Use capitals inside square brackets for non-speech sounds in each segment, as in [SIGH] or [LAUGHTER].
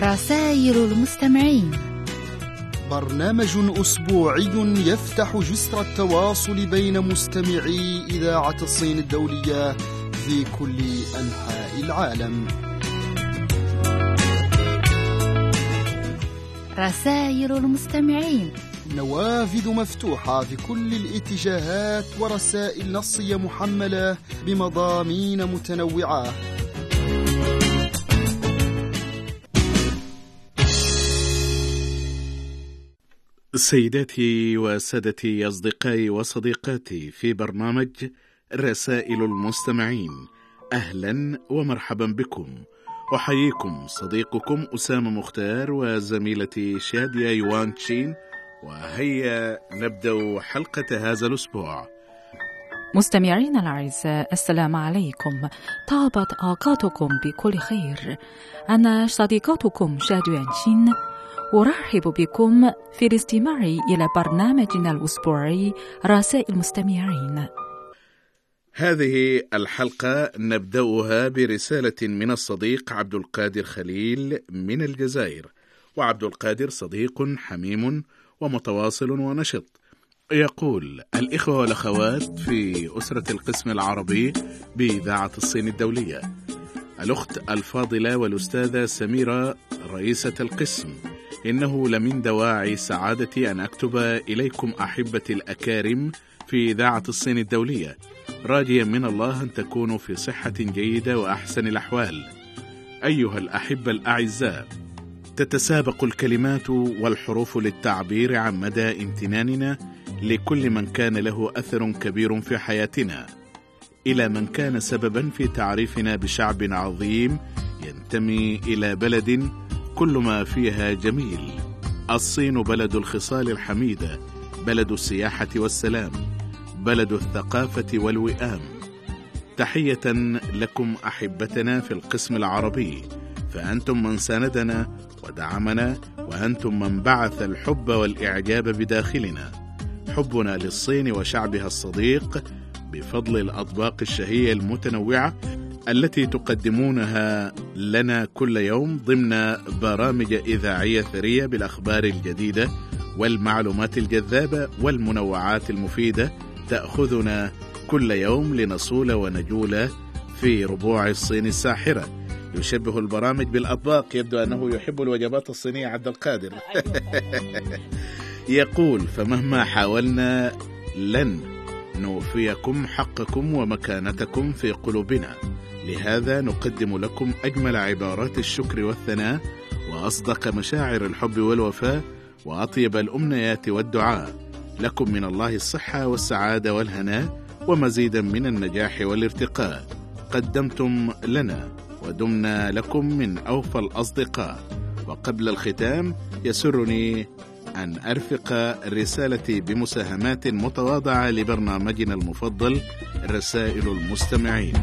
رسائل المستمعين. برنامج أسبوعي يفتح جسر التواصل بين مستمعي إذاعة الصين الدولية في كل أنحاء العالم. رسائل المستمعين. نوافذ مفتوحة في كل الاتجاهات ورسائل نصية محملة بمضامين متنوعة. سيداتي وسادتي أصدقائي وصديقاتي في برنامج رسائل المستمعين. أهلا ومرحبا بكم. أحييكم صديقكم أسامة مختار وزميلتي شادية يوان تشين وهيا نبدأ حلقة هذا الأسبوع. مستمعينا الأعزاء السلام عليكم. طابت أوقاتكم بكل خير. أنا صديقتكم شادية شين أرحب بكم في الاستماع إلى برنامجنا الأسبوعي رسائل المستمعين. هذه الحلقة نبدأها برسالة من الصديق عبد القادر خليل من الجزائر. وعبد القادر صديق حميم ومتواصل ونشط. يقول الإخوة والأخوات في أسرة القسم العربي بإذاعة الصين الدولية. الأخت الفاضلة والأستاذة سميرة رئيسة القسم. إنه لمن دواعي سعادتي أن أكتب إليكم أحبتي الأكارم في إذاعة الصين الدولية. راجيا من الله أن تكونوا في صحة جيدة وأحسن الأحوال. أيها الأحبة الأعزاء تتسابق الكلمات والحروف للتعبير عن مدى امتناننا لكل من كان له أثر كبير في حياتنا. إلى من كان سببا في تعريفنا بشعب عظيم ينتمي إلى بلد كل ما فيها جميل. الصين بلد الخصال الحميدة بلد السياحة والسلام بلد الثقافة والوئام. تحية لكم أحبتنا في القسم العربي فأنتم من ساندنا ودعمنا وأنتم من بعث الحب والإعجاب بداخلنا. حبنا للصين وشعبها الصديق بفضل الأطباق الشهية المتنوعة التي تقدمونها لنا كل يوم ضمن برامج إذاعية ثرية بالأخبار الجديدة والمعلومات الجذابة والمنوعات المفيدة تأخذنا كل يوم لنصول ونجول في ربوع الصين الساحرة. يشبه البرامج بالأطباق. يبدو أنه يحب الوجبات الصينية عبد القادر. [LAUGHS] يقول فمهما حاولنا لن نوفيكم حقكم ومكانتكم في قلوبنا. لهذا نقدم لكم أجمل عبارات الشكر والثناء وأصدق مشاعر الحب والوفاء وأطيب الأمنيات والدعاء. لكم من الله الصحة والسعادة والهناء ومزيدا من النجاح والارتقاء. قدمتم لنا ودمنا لكم من أوفى الأصدقاء. وقبل الختام يسرني أن أرفق رسالتي بمساهمات متواضعة لبرنامجنا المفضل رسائل المستمعين.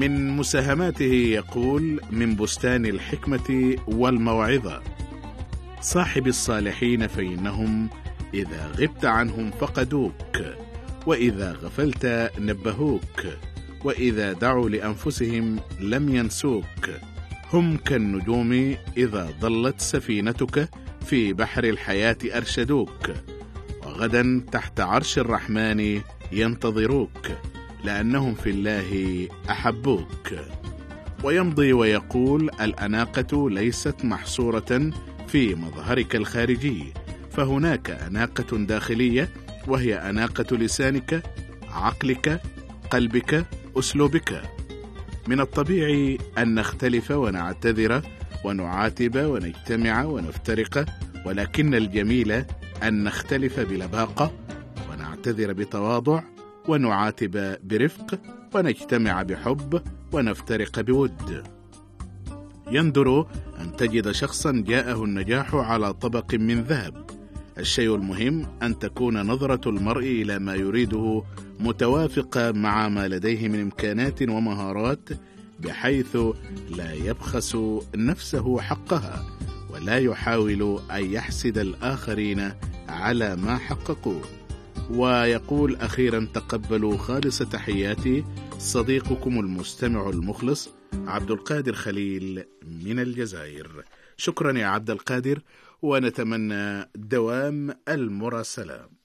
من مساهماته يقول من بستان الحكمة والموعظة. صاحب الصالحين فإنهم إذا غبت عنهم فقدوك وإذا غفلت نبهوك وإذا دعوا لأنفسهم لم ينسوك. هم كالنجوم إذا ضلت سفينتك في بحر الحياة أرشدوك وغدا تحت عرش الرحمن ينتظروك. لأنهم في الله أحبوك. ويمضي ويقول الأناقة ليست محصورة في مظهرك الخارجي فهناك أناقة داخلية وهي أناقة لسانك عقلك قلبك أسلوبك. من الطبيعي أن نختلف ونعتذر ونعاتب ونجتمع ونفترق ولكن الجميل أن نختلف بلباقة ونعتذر بتواضع ونعاتب برفق ونجتمع بحب ونفترق بود. يندر أن تجد شخصا جاءه النجاح على طبق من ذهب. الشيء المهم أن تكون نظرة المرء إلى ما يريده متوافقة مع ما لديه من إمكانات ومهارات بحيث لا يبخس نفسه حقها ولا يحاول أن يحسد الآخرين على ما حققوه. ويقول أخيرا تقبلوا خالص تحياتي صديقكم المستمع المخلص عبد القادر خليل من الجزائر. شكرا يا عبد القادر ونتمنى دوام المراسلة.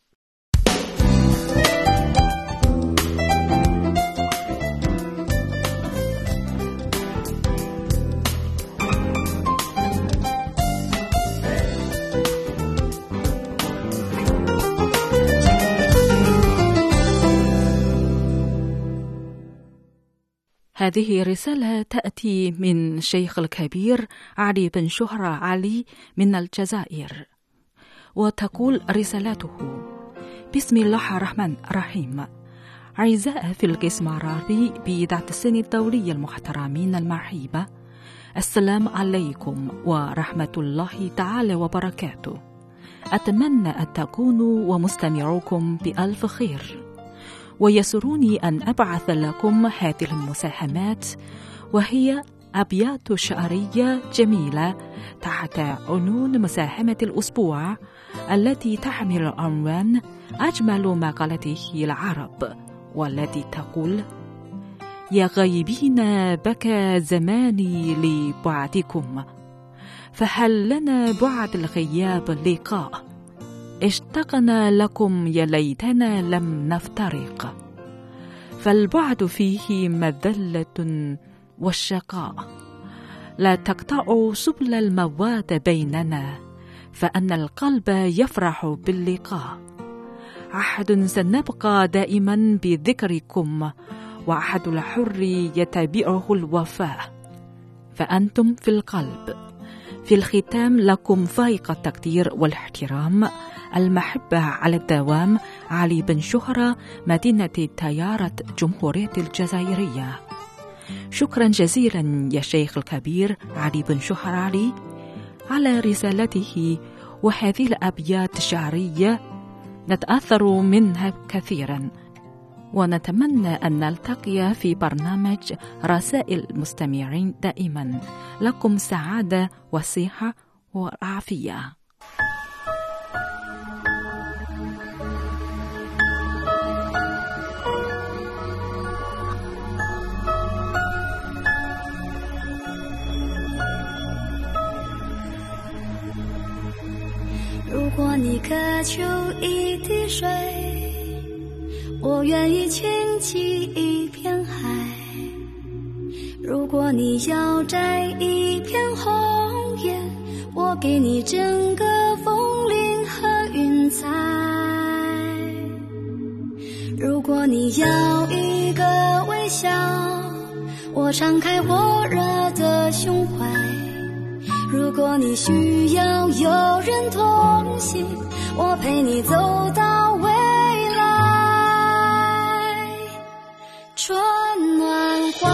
هذه رسالة تأتي من شيخ الكبير علي بن شهرة علي من الجزائر. وتقول رسالته بسم الله الرحمن الرحيم. أعزاء في القسم العربي بإذاعة السن الدولية المحترمين المرحبة السلام عليكم ورحمة الله تعالى وبركاته. أتمنى أن تكونوا ومستمعوكم بألف خير. ويسرني أن أبعث لكم هذه المساهمات وهي أبيات شعرية جميلة تحت عنون مساهمة الأسبوع التي تحمل عنوان أجمل مقالته العرب والتي تقول يا غيبين بكى زماني لبعدكم فهل لنا بعد الغياب لقاء؟ اشتقنا لكم يا ليتنا لم نفترق. فالبعد فيه مذلة والشقاء. لا تقطعوا سبل المواد بيننا فأن القلب يفرح باللقاء. عهد سنبقى دائما بذكركم وعهد الحر يتبعه الوفاء. فأنتم في القلب. في الختام لكم فائق التقدير والاحترام. المحبة على الدوام علي بن شهرة مدينة تيارة جمهورية الجزائرية. شكرا جزيلا يا شيخ الكبير علي بن شهرة علي على رسالته وهذه الأبيات الشعرية. نتأثر منها كثيرا. ونتمنى أن نلتقي في برنامج رسائل المستمعين دائما. لكم سعادة وصحة وعافية. 果你渴求一滴水，我愿意倾起一片海；如果你要摘一片红叶，我给你整个枫林和云彩；如果你要一个微笑，我敞开火热的胸怀。如果你需要有人同行，我陪你走到未来。春暖花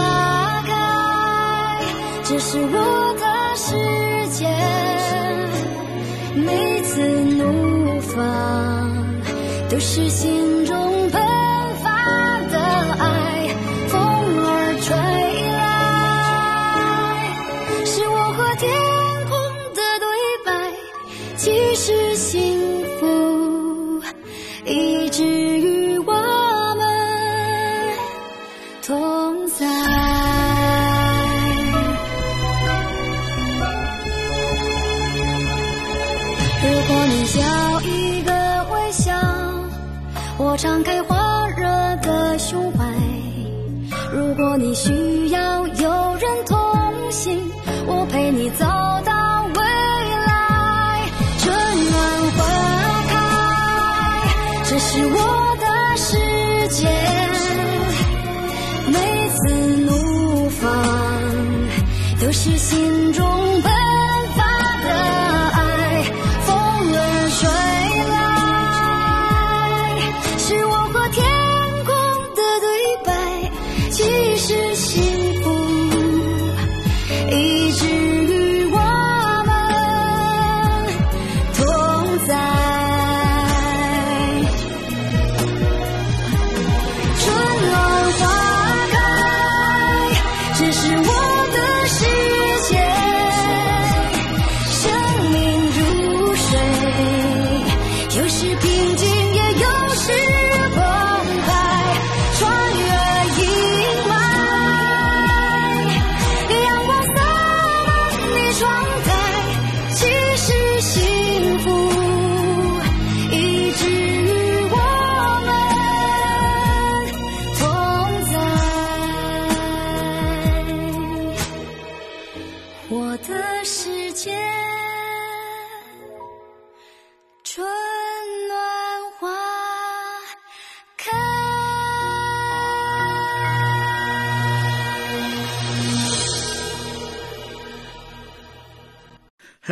开，这是我的世界。每次怒放，都是心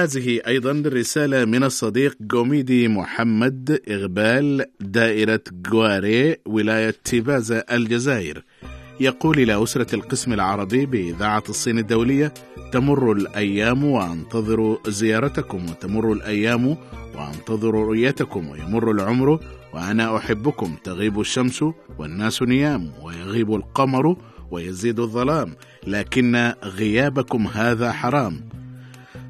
هذه أيضا رسالة من الصديق جوميدي محمد إغبال دائرة جواري ولاية تيبازا الجزائر. يقول إلى أسرة القسم العربي بإذاعة الصين الدولية تمر الأيام وأنتظر زيارتكم وتمر الأيام وأنتظر رؤيتكم ويمر العمر وأنا أحبكم تغيب الشمس والناس نيام ويغيب القمر ويزيد الظلام لكن غيابكم هذا حرام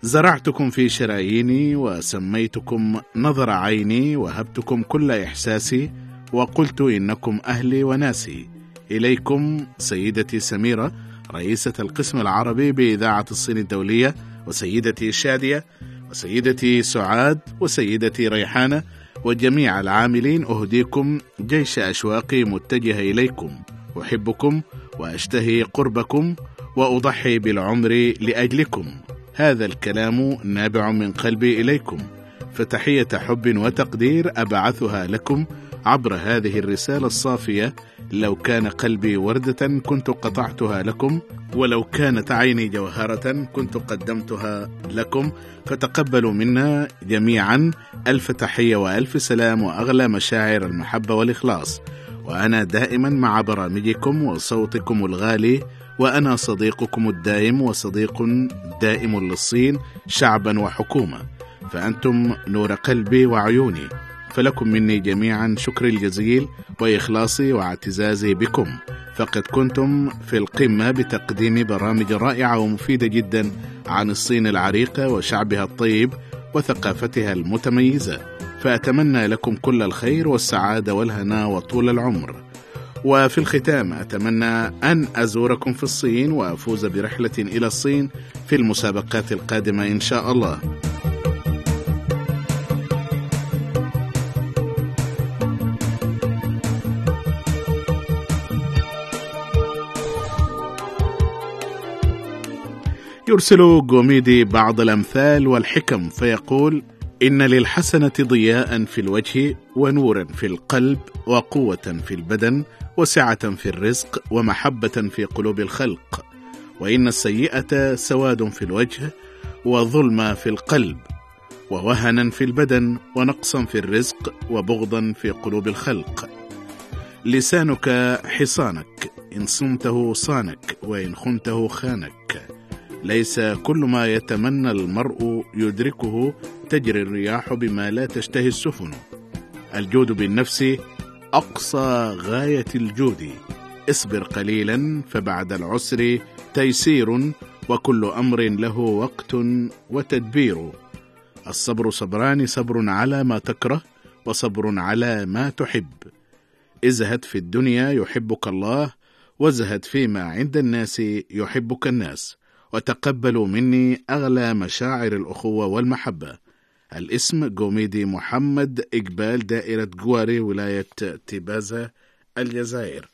زرعتكم في شراييني وسميتكم نظر عيني وهبتكم كل إحساسي وقلت إنكم أهلي وناسي. إليكم سيدتي سميرة رئيسة القسم العربي بإذاعة الصين الدولية وسيدتي شادية وسيدتي سعاد وسيدتي ريحانة وجميع العاملين أهديكم جيش أشواقي متجه إليكم. أحبكم وأشتهي قربكم وأضحي بالعمر لأجلكم. هذا الكلام نابع من قلبي إليكم فتحية حب وتقدير أبعثها لكم عبر هذه الرسالة الصافية لو كان قلبي وردة كنت قطعتها لكم ولو كانت عيني جوهرة كنت قدمتها لكم فتقبلوا منا جميعا. ألف تحية وألف سلام وأغلى مشاعر المحبة والإخلاص. وأنا دائما مع برامجكم وصوتكم الغالي وأنا صديقكم الدائم وصديق دائم للصين شعبا وحكومة فأنتم نور قلبي وعيوني فلكم مني جميعا شكري الجزيل وإخلاصي واعتزازي بكم فقد كنتم في القمة بتقديم برامج رائعة ومفيدة جدا عن الصين العريقة وشعبها الطيب وثقافتها المتميزة فأتمنى لكم كل الخير والسعادة والهنا وطول العمر. وفي الختام أتمنى أن أزوركم في الصين وأفوز برحلة إلى الصين في المسابقات القادمة إن شاء الله. يرسل جوميدي بعض الأمثال والحكم فيقول إن للحسنة ضياء في الوجه ونورا في القلب وقوة في البدن وسعة في الرزق ومحبة في قلوب الخلق وإن السيئة سواد في الوجه وظلم في القلب ووهنا في البدن ونقصا في الرزق وبغضا في قلوب الخلق. لسانك حصانك إن صمته صانك وإن خنته خانك. ليس كل ما يتمنى المرء يدركه تجري الرياح بما لا تشتهي السفن. الجود بالنفس أقصى غاية الجود. اصبر قليلا فبعد العسر تيسير وكل أمر له وقت وتدبير. الصبر صبران صبر على ما تكره وصبر على ما تحب. ازهد في الدنيا يحبك الله وازهد فيما عند الناس يحبك الناس. وتقبلوا مني أغلى مشاعر الأخوة والمحبة. الاسم جوميدي محمد إقبال دائرة جواري ولاية تيبازا الجزائر.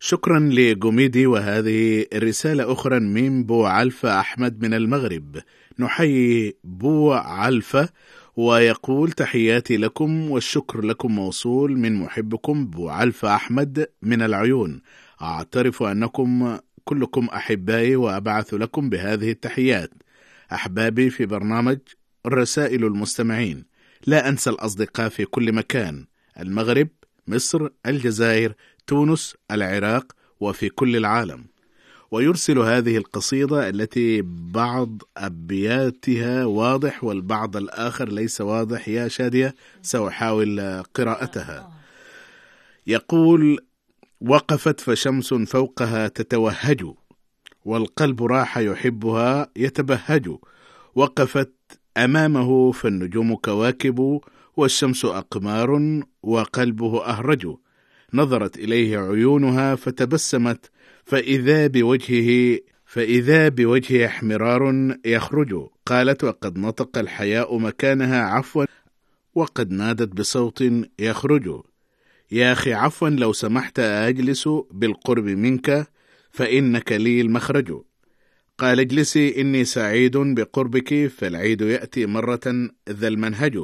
شكرا لجوميدي وهذه رسالة أخرى من بو علفة أحمد من المغرب. نحيي بو علفة ويقول تحياتي لكم والشكر لكم موصول من محبكم بو علفة أحمد من العيون. أعترف أنكم كلكم أحبائي وأبعث لكم بهذه التحيات. أحبابي في برنامج رسائل المستمعين. لا أنسى الأصدقاء في كل مكان. المغرب مصر الجزائر تونس العراق وفي كل العالم. ويرسل هذه القصيدة التي بعض أبياتها واضح والبعض الآخر ليس واضح يا شادية سأحاول قراءتها. يقول وقفت فشمس فوقها تتوهج والقلب راح يحبها يتبهج. وقفت أمامه فالنجوم كواكب والشمس أقمار وقلبه أهرج. نظرت إليه عيونها فتبسمت فإذا بوجهه فإذا بوجهه احمرار يخرج. قالت وقد نطق الحياء مكانها عفوا وقد نادت بصوت يخرج. يا أخي عفوا لو سمحت أجلس بالقرب منك فإنك لي المخرج. قال اجلسي إني سعيد بقربك فالعيد يأتي مرة ذا المنهج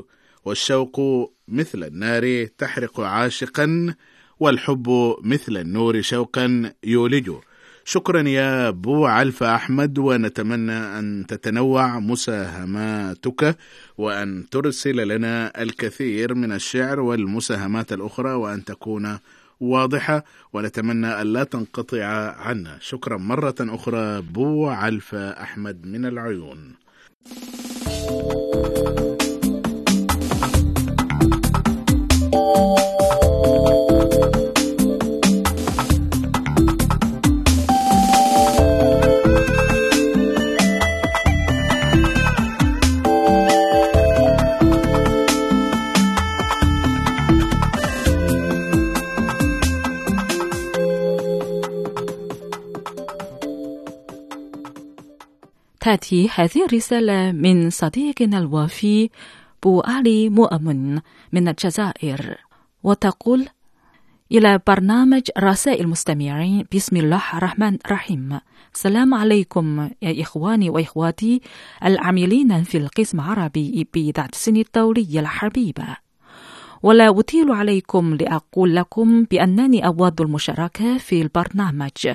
والشوق مثل النار تحرق عاشقا والحب مثل النور شوقا يولجه شكرا يا بو علفة أحمد ونتمنى أن تتنوع مساهماتك وأن ترسل لنا الكثير من الشعر والمساهمات الأخرى وأن تكون واضحة ونتمنى أن لا تنقطع عنا. شكرا مرة أخرى بو علفة أحمد من العيون. تأتي هذه الرسالة من صديقنا الوفي بو علي مؤمن من الجزائر وتقول إلى برنامج رسائل المستمعين بسم الله الرحمن الرحيم. السلام عليكم يا إخواني وإخواتي العاملين في القسم العربي بإذاعة السن الدولية الحبيبة ولا أطيل عليكم لأقول لكم بأنني أود المشاركة في البرنامج.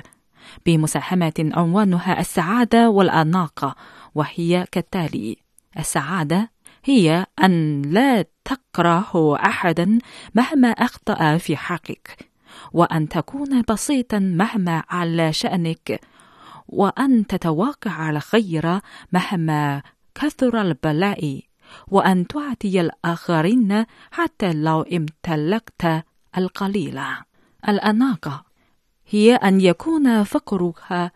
بمساهمة عنوانها السعادة والأناقة وهي كالتالي السعادة هي أن لا تكره أحدا مهما أخطأ في حقك وأن تكون بسيطا مهما على شأنك وأن تتوقع الخير مهما كثر البلاء وأن تعطي الآخرين حتى لو امتلكت القليل. الأناقة هي أن يكون فقرك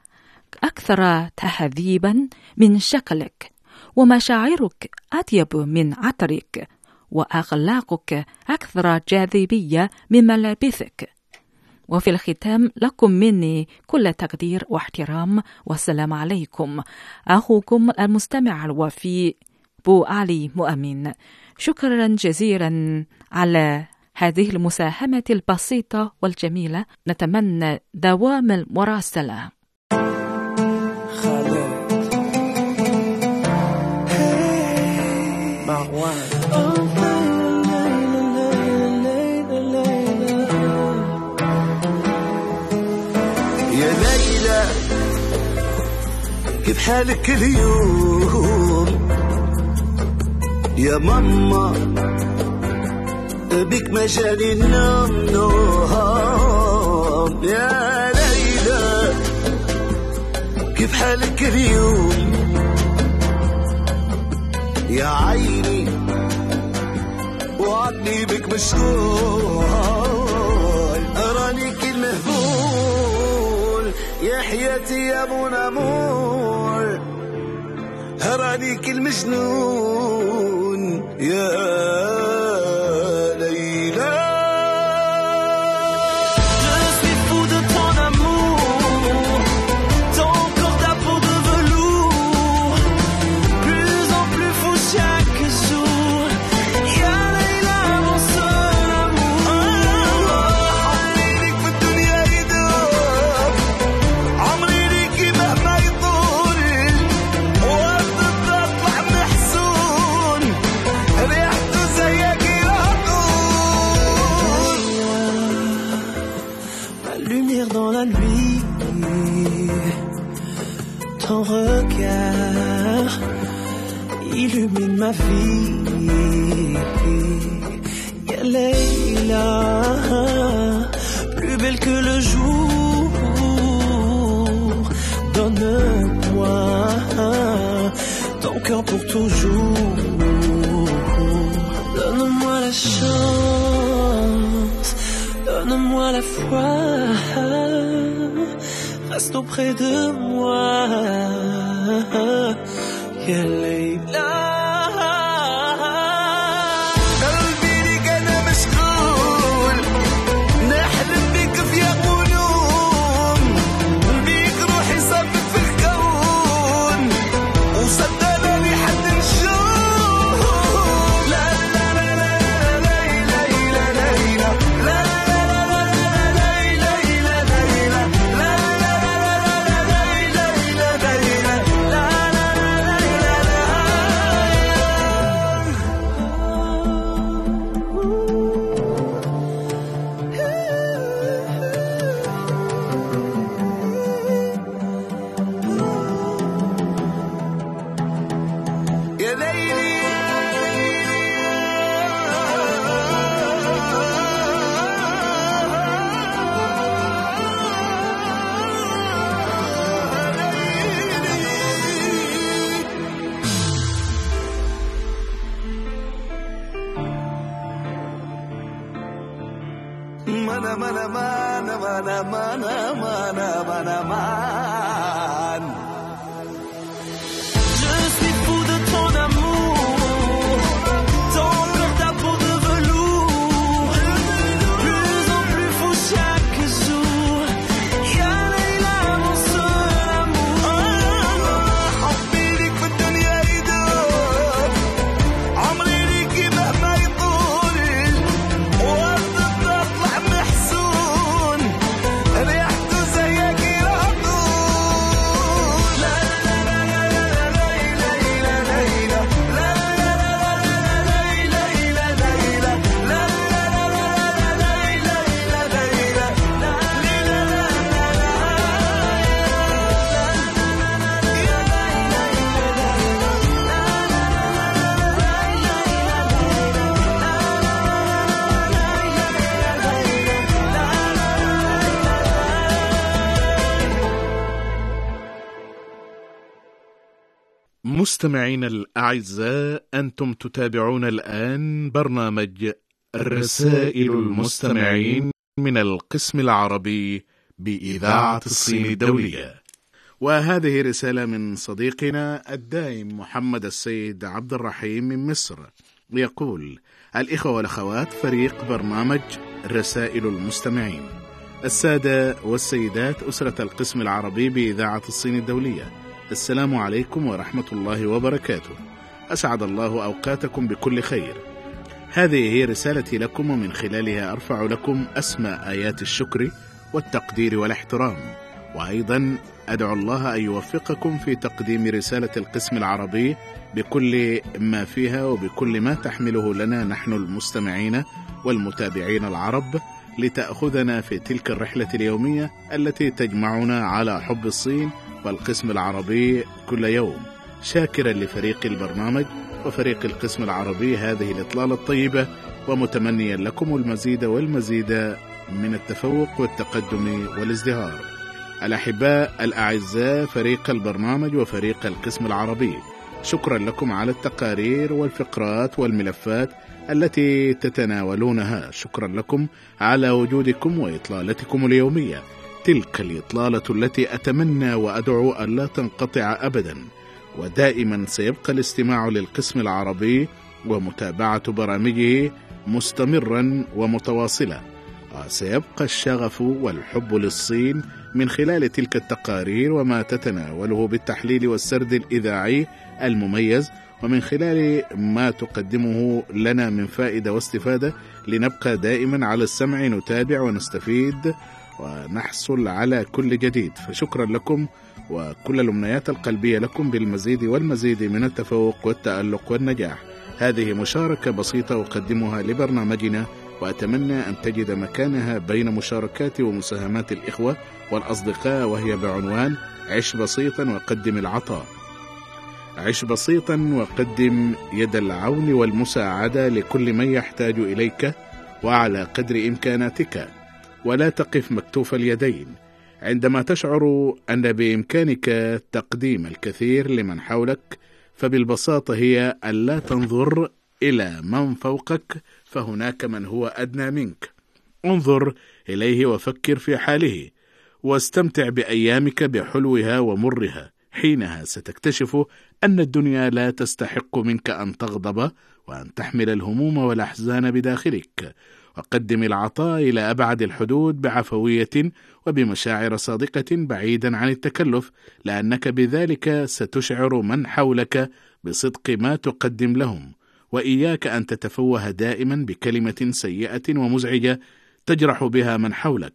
أكثر تهذيبا من شكلك ومشاعرك أطيب من عطرك وأخلاقك أكثر جاذبية من ملابسك. وفي الختام لكم مني كل تقدير واحترام والسلام عليكم. أخوكم المستمع الوفي بو علي مؤمن. شكرا جزيلا على هذه المساهمة البسيطة والجميلة. نتمنى دوام المراسلة. يا ليلى كيف حالك اليوم. يا ماما بك ما جاني النوم نوم يا ليلى كيف حالك اليوم؟ يا عيني وعدني بك مشغول. أراني كل مهبول. يا حياتي يا ابو نمور هرانيك المجنون يا ma vie. Ya Leila, plus belle que le jour, donne-moi ton cœur pour toujours. Donne-moi la chance, donne-moi la foi, reste auprès de moi. Ya Leila. My. مستمعينا الأعزاء أنتم تتابعون الآن برنامج رسائل المستمعين من القسم العربي بإذاعة الصين الدولية. وهذه رسالة من صديقنا الدائم محمد السيد عبد الرحيم من مصر. يقول الإخوة والأخوات فريق برنامج رسائل المستمعين. السادة والسيدات أسرة القسم العربي بإذاعة الصين الدولية. السلام عليكم ورحمة الله وبركاته. أسعد الله أوقاتكم بكل خير. هذه هي رسالتي لكم ومن خلالها أرفع لكم أسمى آيات الشكر والتقدير والاحترام. وأيضا أدعو الله أن يوفقكم في تقديم رسالة القسم العربي بكل ما فيها وبكل ما تحمله لنا نحن المستمعين والمتابعين العرب لتأخذنا في تلك الرحلة اليومية التي تجمعنا على حب الصين والقسم العربي كل يوم شاكرا لفريق البرنامج وفريق القسم العربي هذه الإطلالة الطيبة ومتمنيا لكم المزيد والمزيد من التفوق والتقدم والازدهار. الأحباء الأعزاء فريق البرنامج وفريق القسم العربي شكرا لكم على التقارير والفقرات والملفات التي تتناولونها. شكرا لكم على وجودكم وإطلالتكم اليومية. تلك الإطلالة التي أتمنى وأدعو أن لا تنقطع أبدا ودائما سيبقى الاستماع للقسم العربي ومتابعة برامجه مستمرا ومتواصلا وسيبقى الشغف والحب للصين من خلال تلك التقارير وما تتناوله بالتحليل والسرد الإذاعي المميز ومن خلال ما تقدمه لنا من فائدة واستفادة لنبقى دائما على السمع نتابع ونستفيد. ونحصل على كل جديد. فشكرا لكم وكل الأمنيات القلبية لكم بالمزيد والمزيد من التفوق والتألق والنجاح. هذه مشاركة بسيطة أقدمها لبرنامجنا وأتمنى أن تجد مكانها بين مشاركات ومساهمات الإخوة والأصدقاء وهي بعنوان عش بسيطا وقدم العطاء. عش بسيطا وقدم يد العون والمساعدة لكل من يحتاج إليك وعلى قدر إمكاناتك. ولا تقف مكتوف اليدين عندما تشعر أن بإمكانك تقديم الكثير لمن حولك فبالبساطة هي ألا تنظر إلى من فوقك فهناك من هو أدنى منك. انظر إليه وفكر في حاله واستمتع بأيامك بحلوها ومرها. حينها ستكتشف أن الدنيا لا تستحق منك أن تغضب وأن تحمل الهموم والأحزان بداخلك. وقدم العطاء إلى أبعد الحدود بعفوية وبمشاعر صادقة بعيدا عن التكلف لأنك بذلك ستشعر من حولك بصدق ما تقدم لهم. وإياك أن تتفوه دائما بكلمة سيئة ومزعجة تجرح بها من حولك.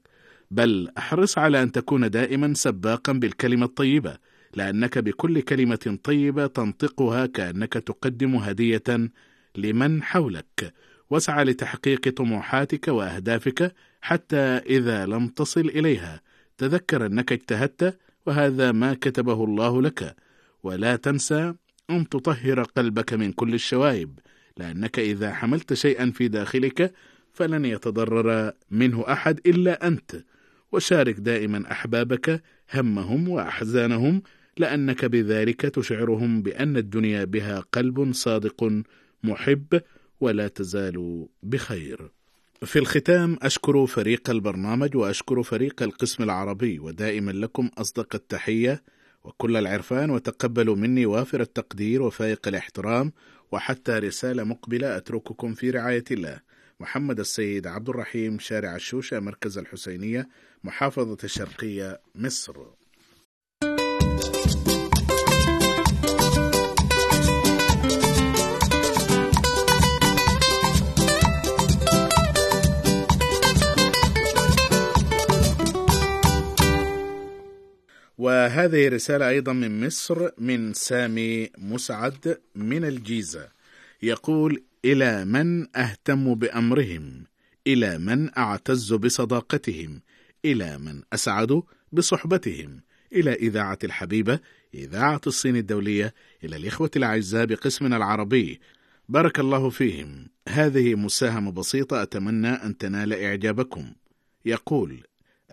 بل أحرص على أن تكون دائما سباقا بالكلمة الطيبة لأنك بكل كلمة طيبة تنطقها كأنك تقدم هدية لمن حولك. واسعى لتحقيق طموحاتك وأهدافك حتى إذا لم تصل إليها. تذكر أنك اجتهدت وهذا ما كتبه الله لك. ولا تنسى أن تطهر قلبك من كل الشوائب لأنك إذا حملت شيئا في داخلك فلن يتضرر منه أحد إلا أنت. وشارك دائما أحبابك همهم وأحزانهم لأنك بذلك تشعرهم بأن الدنيا بها قلب صادق محب ولا تزال بخير. في الختام أشكر فريق البرنامج وأشكر فريق القسم العربي ودائما لكم أصدق التحية وكل العرفان وتقبلوا مني وافر التقدير وفائق الاحترام وحتى رسالة مقبلة أترككم في رعاية الله. محمد السيد عبد الرحيم شارع الشوشة مركز الحسينية محافظة الشرقية مصر. وهذه رسالة أيضا من مصر من سامي مسعد من الجيزة. يقول إلى من أهتم بأمرهم؟ إلى من أعتز بصداقتهم؟ إلى من أسعد بصحبتهم؟ إلى إذاعة الحبيبة إذاعة الصين الدولية إلى الإخوة الأعزاء بقسمنا العربي. بارك الله فيهم. هذه مساهمة بسيطة أتمنى أن تنال إعجابكم. يقول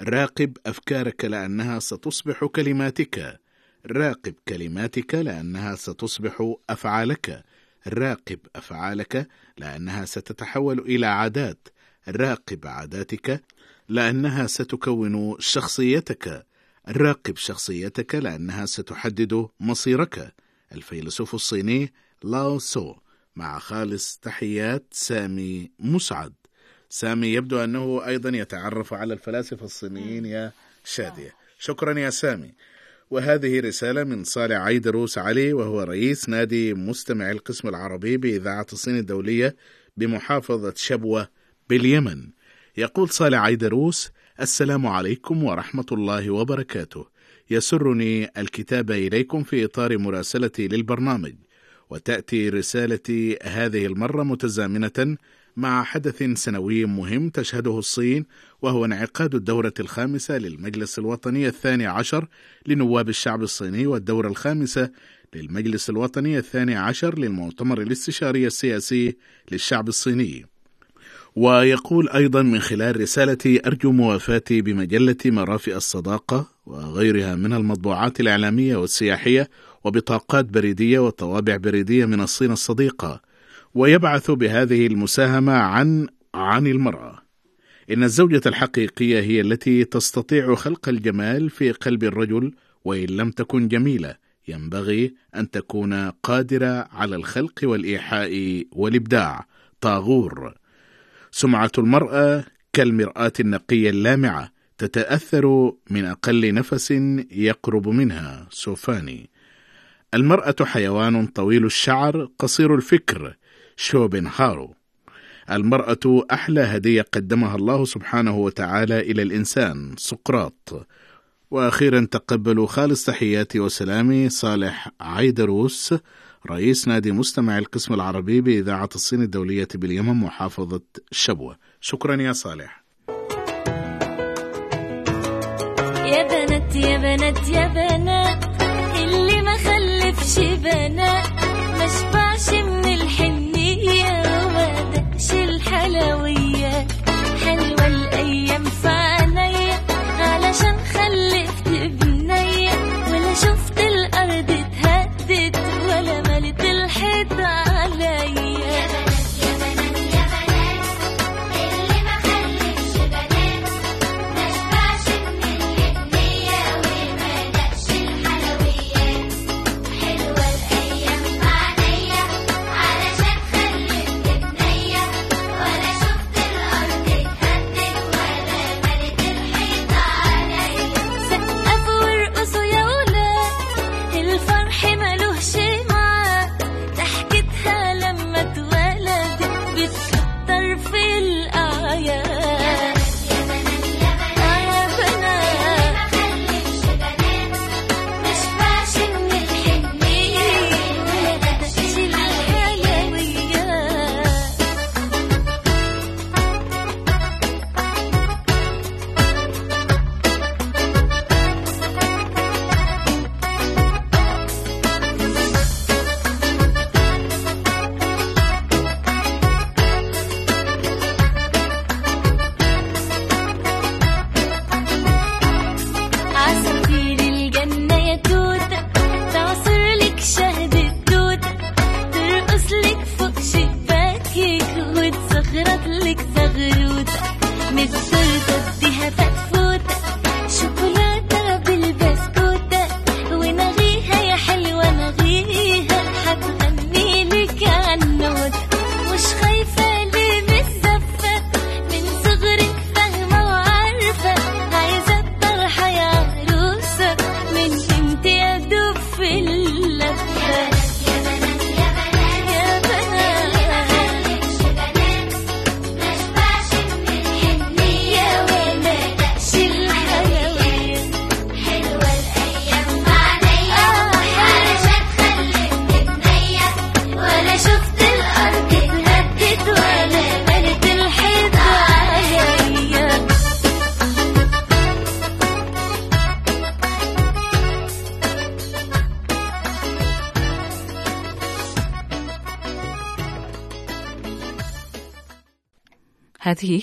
راقب أفكارك لأنها ستصبح كلماتك. راقب كلماتك لأنها ستصبح أفعالك. راقب أفعالك لأنها ستتحول إلى عادات. راقب عاداتك لأنها ستكون شخصيتك. راقب شخصيتك لأنها ستحدد مصيرك. الفيلسوف الصيني لاو سو مع خالص تحيات سامي مسعد. سامي يبدو أنه أيضا يتعرف على الفلاسفة الصينيين يا شادية. شكرا يا سامي. وهذه رسالة من صالح عيدروس علي وهو رئيس نادي مستمع القسم العربي بإذاعة الصين الدولية بمحافظة شبوة باليمن. يقول صالح عيدروس السلام عليكم ورحمة الله وبركاته. يسرني الكتابة إليكم في إطار مراسلتي للبرنامج. وتأتي رسالتي هذه المرة متزامنة مع حدث سنوي مهم تشهده الصين وهو انعقاد الدورة الخامسة للمجلس الوطني الثاني عشر لنواب الشعب الصيني والدورة الخامسة للمجلس الوطني الثاني عشر للمؤتمر الاستشاري السياسي للشعب الصيني. ويقول أيضا من خلال رسالتي أرجو موافاتي بمجلة مرافئ الصداقة وغيرها من المطبوعات الإعلامية والسياحية وبطاقات بريدية وطوابع بريدية من الصين الصديقة ويبعث بهذه المساهمة عن عن المرأة. إن الزوجة الحقيقية هي التي تستطيع خلق الجمال في قلب الرجل وإن لم تكن جميلة ينبغي أن تكون قادرة على الخلق والإيحاء والإبداع. طاغور. سمعة المرأة كالمرآة النقية اللامعة تتأثر من أقل نفس يقرب منها. سوفاني. المرأة حيوان طويل الشعر قصير الفكر شوبنهارو. المرأة أحلى هدية قدمها الله سبحانه وتعالى إلى الإنسان سقراط. وأخيرا تقبلوا خالص تحياتي وسلامي صالح عيدروس رئيس نادي مستمع القسم العربي بإذاعة الصين الدولية باليمن محافظة شبوة. شكرا يا صالح. يا بنات يا بنات يا بنات اللي ما خلفش بنات ما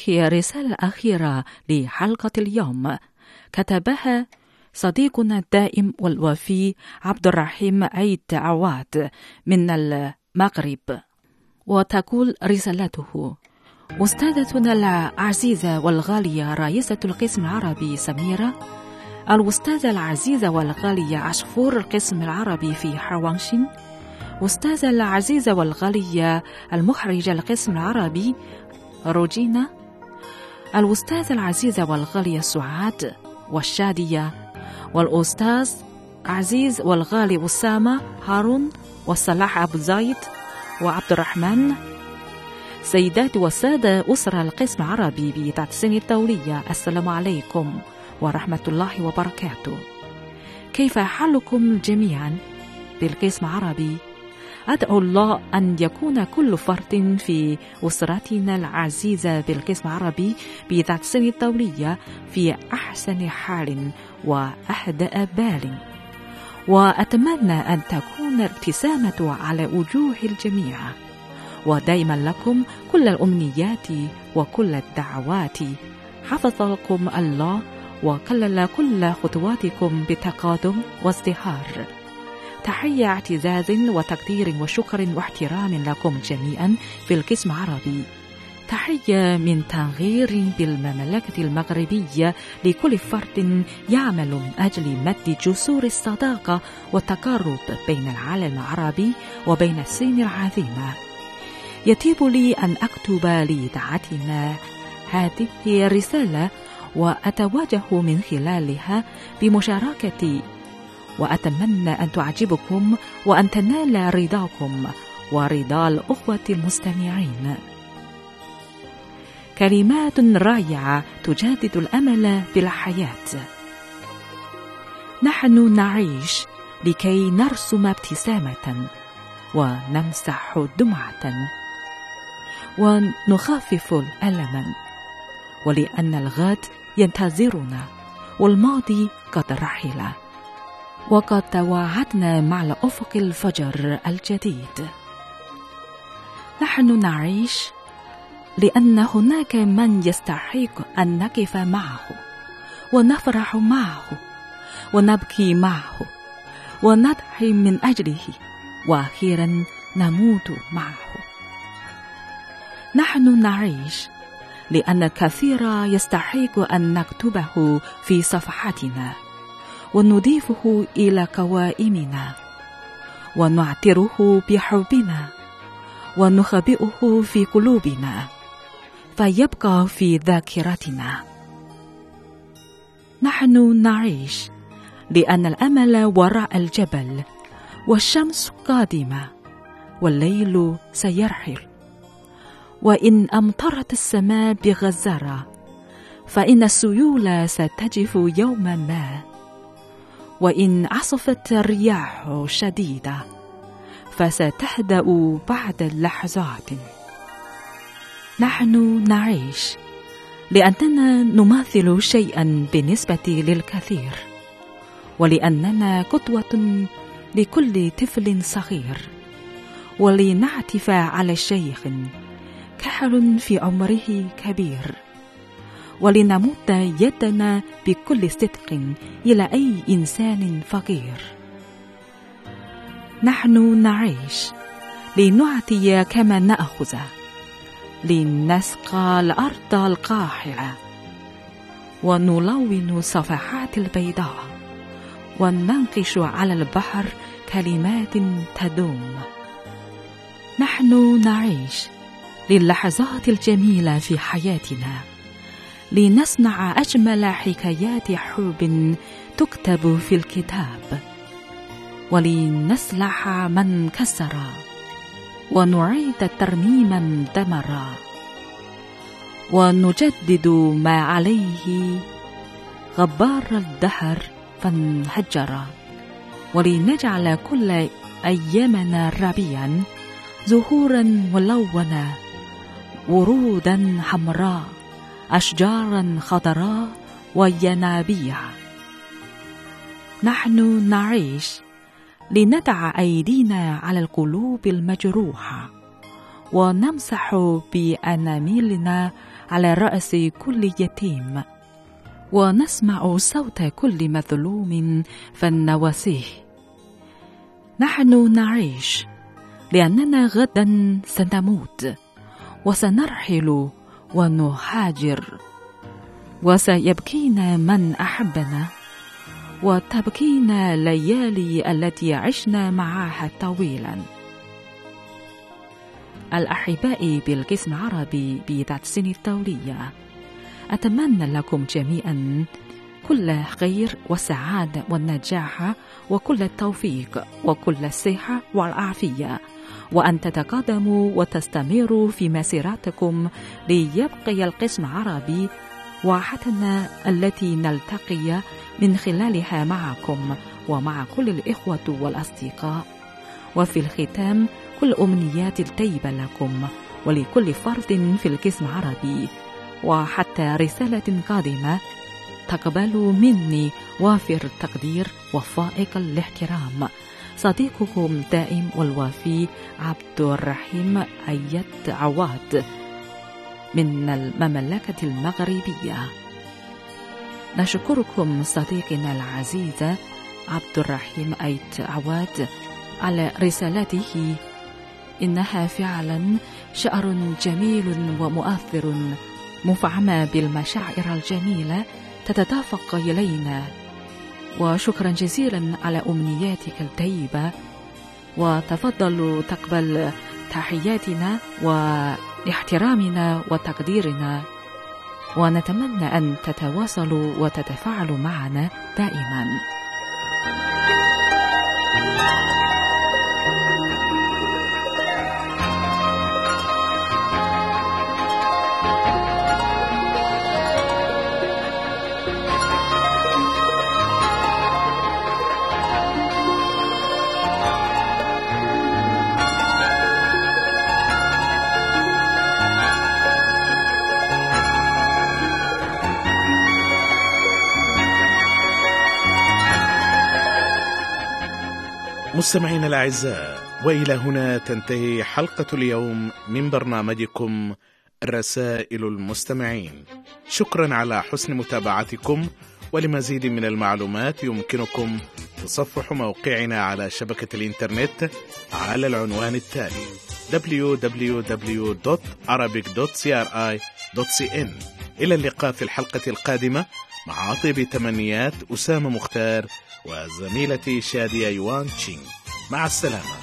هذه الرسالة الأخيرة لحلقة اليوم. كتبها صديقنا الدائم والوفي عبد الرحيم عيد عواد من المغرب. وتقول رسالته أستاذتنا العزيزة والغالية رئيسة القسم العربي سميرة. الأستاذة العزيزة والغالية عصفور القسم العربي في حوانشين. أستاذة العزيزة والغالية المخرجة القسم العربي روجينا. الأستاذة العزيزة والغالية سعاد والشادية والأستاذ عزيز والغالي أسامة هارون وصلاح أبو زايد وعبد الرحمن سيدات وسادة أسرة القسم العربي بتحسين الدولية. السلام عليكم ورحمة الله وبركاته. كيف حالكم جميعا بالقسم العربي؟ أدعو الله أن يكون كل فرد في أسرتنا العزيزة بالقسم العربي السن الدولية في أحسن حال وأهدأ بال. وأتمنى أن تكون الابتسامة على وجوه الجميع. ودائما لكم كل الأمنيات وكل الدعوات. حفظكم الله وكلل كل خطواتكم بتقادم وازدهار. تحية اعتزاز وتقدير وشكر واحترام لكم جميعا في القسم العربي. تحية من تغيير بالمملكة المغربية لكل فرد يعمل من أجل مد جسور الصداقة والتقارب بين العالم العربي وبين الصين العظيمة. يطيب لي أن أكتب لإذاعتنا هذه الرسالة وأتواجه من خلالها بمشاركة وأتمنى أن تعجبكم وأن تنال رضاكم ورضا الأخوة المستمعين. كلمات رائعة تجدد الأمل بالحياة. نحن نعيش لكي نرسم ابتسامة ونمسح دمعة ونخفف الألم ولأن الغد ينتظرنا والماضي قد رحل. وقد تواعدنا مع الأفق الفجر الجديد. نحن نعيش لأن هناك من يستحق أن نقف معه ونفرح معه ونبكي معه ونضحي من أجله وأخيرا نموت معه. نحن نعيش لأن الكثير يستحق أن نكتبه في صفحاتنا. ونضيفه إلى قوائمنا. ونعتره بحبنا. ونخبئه في قلوبنا. فيبقى في ذاكرتنا. نحن نعيش لأن الأمل وراء الجبل والشمس قادمة والليل سيرحل. وإن أمطرت السماء بغزارة فإن السيول ستجف يوما ما. وإن عصفت الرياح شديدة فستهدأ بعد لحظات. نحن نعيش لأننا نماثل شيئا بالنسبة للكثير ولأننا قدوة لكل طفل صغير ولنعتف على شيخ كحل في عمره كبير. ولنمد يدنا بكل صدق إلى أي إنسان فقير. نحن نعيش لنعطي كما نأخذ لنسقى الأرض القاحلة ونلون صفحات البيضاء وننقش على البحر كلمات تدوم. نحن نعيش للحظات الجميلة في حياتنا. لنصنع أجمل حكايات حب تكتب في الكتاب. ولنصلح من كسر ونعيد ترميما دمرا ونجدد ما عليه غبار الدهر فانهجر. ولنجعل كل أيامنا ربيعا زهورا ملونة ورودا حمراء. أشجارا خضراء وينابيع. نحن نعيش لندع أيدينا على القلوب المجروحة ونمسح بأناملنا على رأس كل يتيم ونسمع صوت كل مظلوم فنواسيه نحن نعيش لأننا غدا سنموت وسنرحل ونهاجر. وسيبكينا من أحبنا وتبكينا الليالي التي عشنا معها طويلا. الأحباء بالقسم العربي بذات سن الدولية أتمنى لكم جميعا كل خير والسعادة والنجاح وكل التوفيق وكل الصحة والعافية. وأن تتقدموا وتستمروا في مسيرتكم ليبقي القسم العربي واحتنا التي نلتقي من خلالها معكم ومع كل الإخوة والأصدقاء. وفي الختام كل أمنيات الطيبة لكم ولكل فرد في القسم العربي وحتى رسالة قادمة تقبلوا مني وافر التقدير وفائق الاحترام. صديقكم دائم والوفي عبد الرحيم أيد عواد من المملكة المغربية. نشكركم صديقنا العزيز عبد الرحيم أيد عواد على رسالته. إنها فعلا شعر جميل ومؤثر مفعمة بالمشاعر الجميلة تتدافق إلينا. وشكرا جزيلا على أمنياتك الطيبة وتفضلوا تقبل تحياتنا واحترامنا وتقديرنا ونتمنى أن تتواصلوا وتتفاعلوا معنا دائما. مستمعينا الأعزاء وإلى هنا تنتهي حلقة اليوم من برنامجكم رسائل المستمعين. شكرا على حسن متابعتكم ولمزيد من المعلومات يمكنكم تصفح موقعنا على شبكة الإنترنت على العنوان التالي www.arabic.cri.cn إلى اللقاء في الحلقة القادمة مع اطيب تمنيات أسامة مختار وزميلتي شادية يوان تشينغ مع السلامة.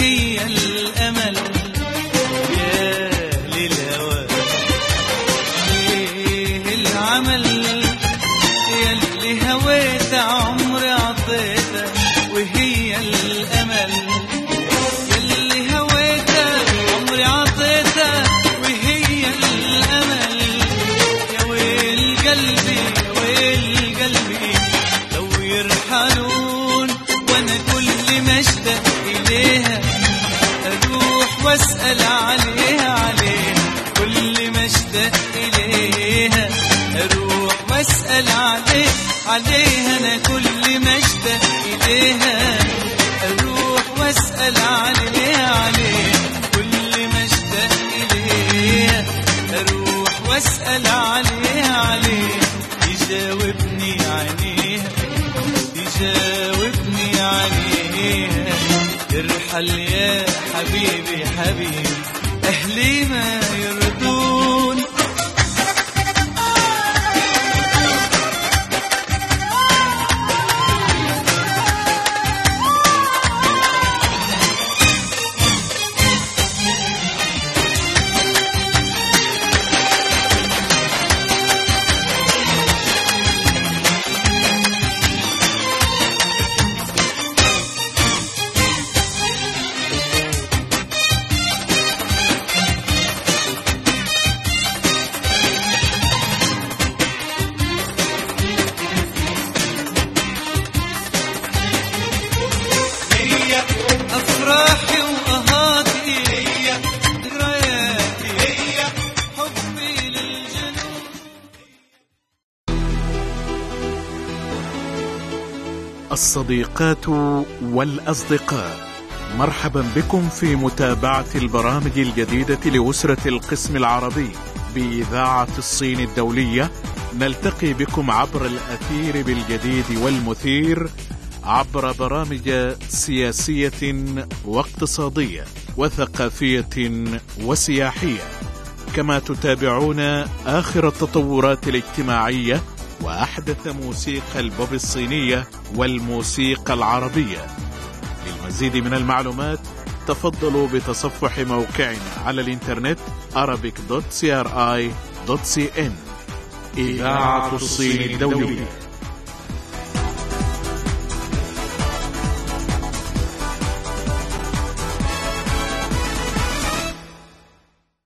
وهي الأمل. اروح الصديقات والأصدقاء. مرحبا بكم في متابعة البرامج الجديدة لأسرة القسم العربي بإذاعة الصين الدولية. نلتقي بكم عبر الأثير بالجديد والمثير عبر برامج سياسية واقتصادية وثقافية وسياحية. كما تتابعون آخر التطورات الاجتماعية وأحدث موسيقى البوب الصينية والموسيقى العربية. للمزيد من المعلومات تفضلوا بتصفح موقعنا على الإنترنت arabic.cri.cn إذاعة الصين الدولية.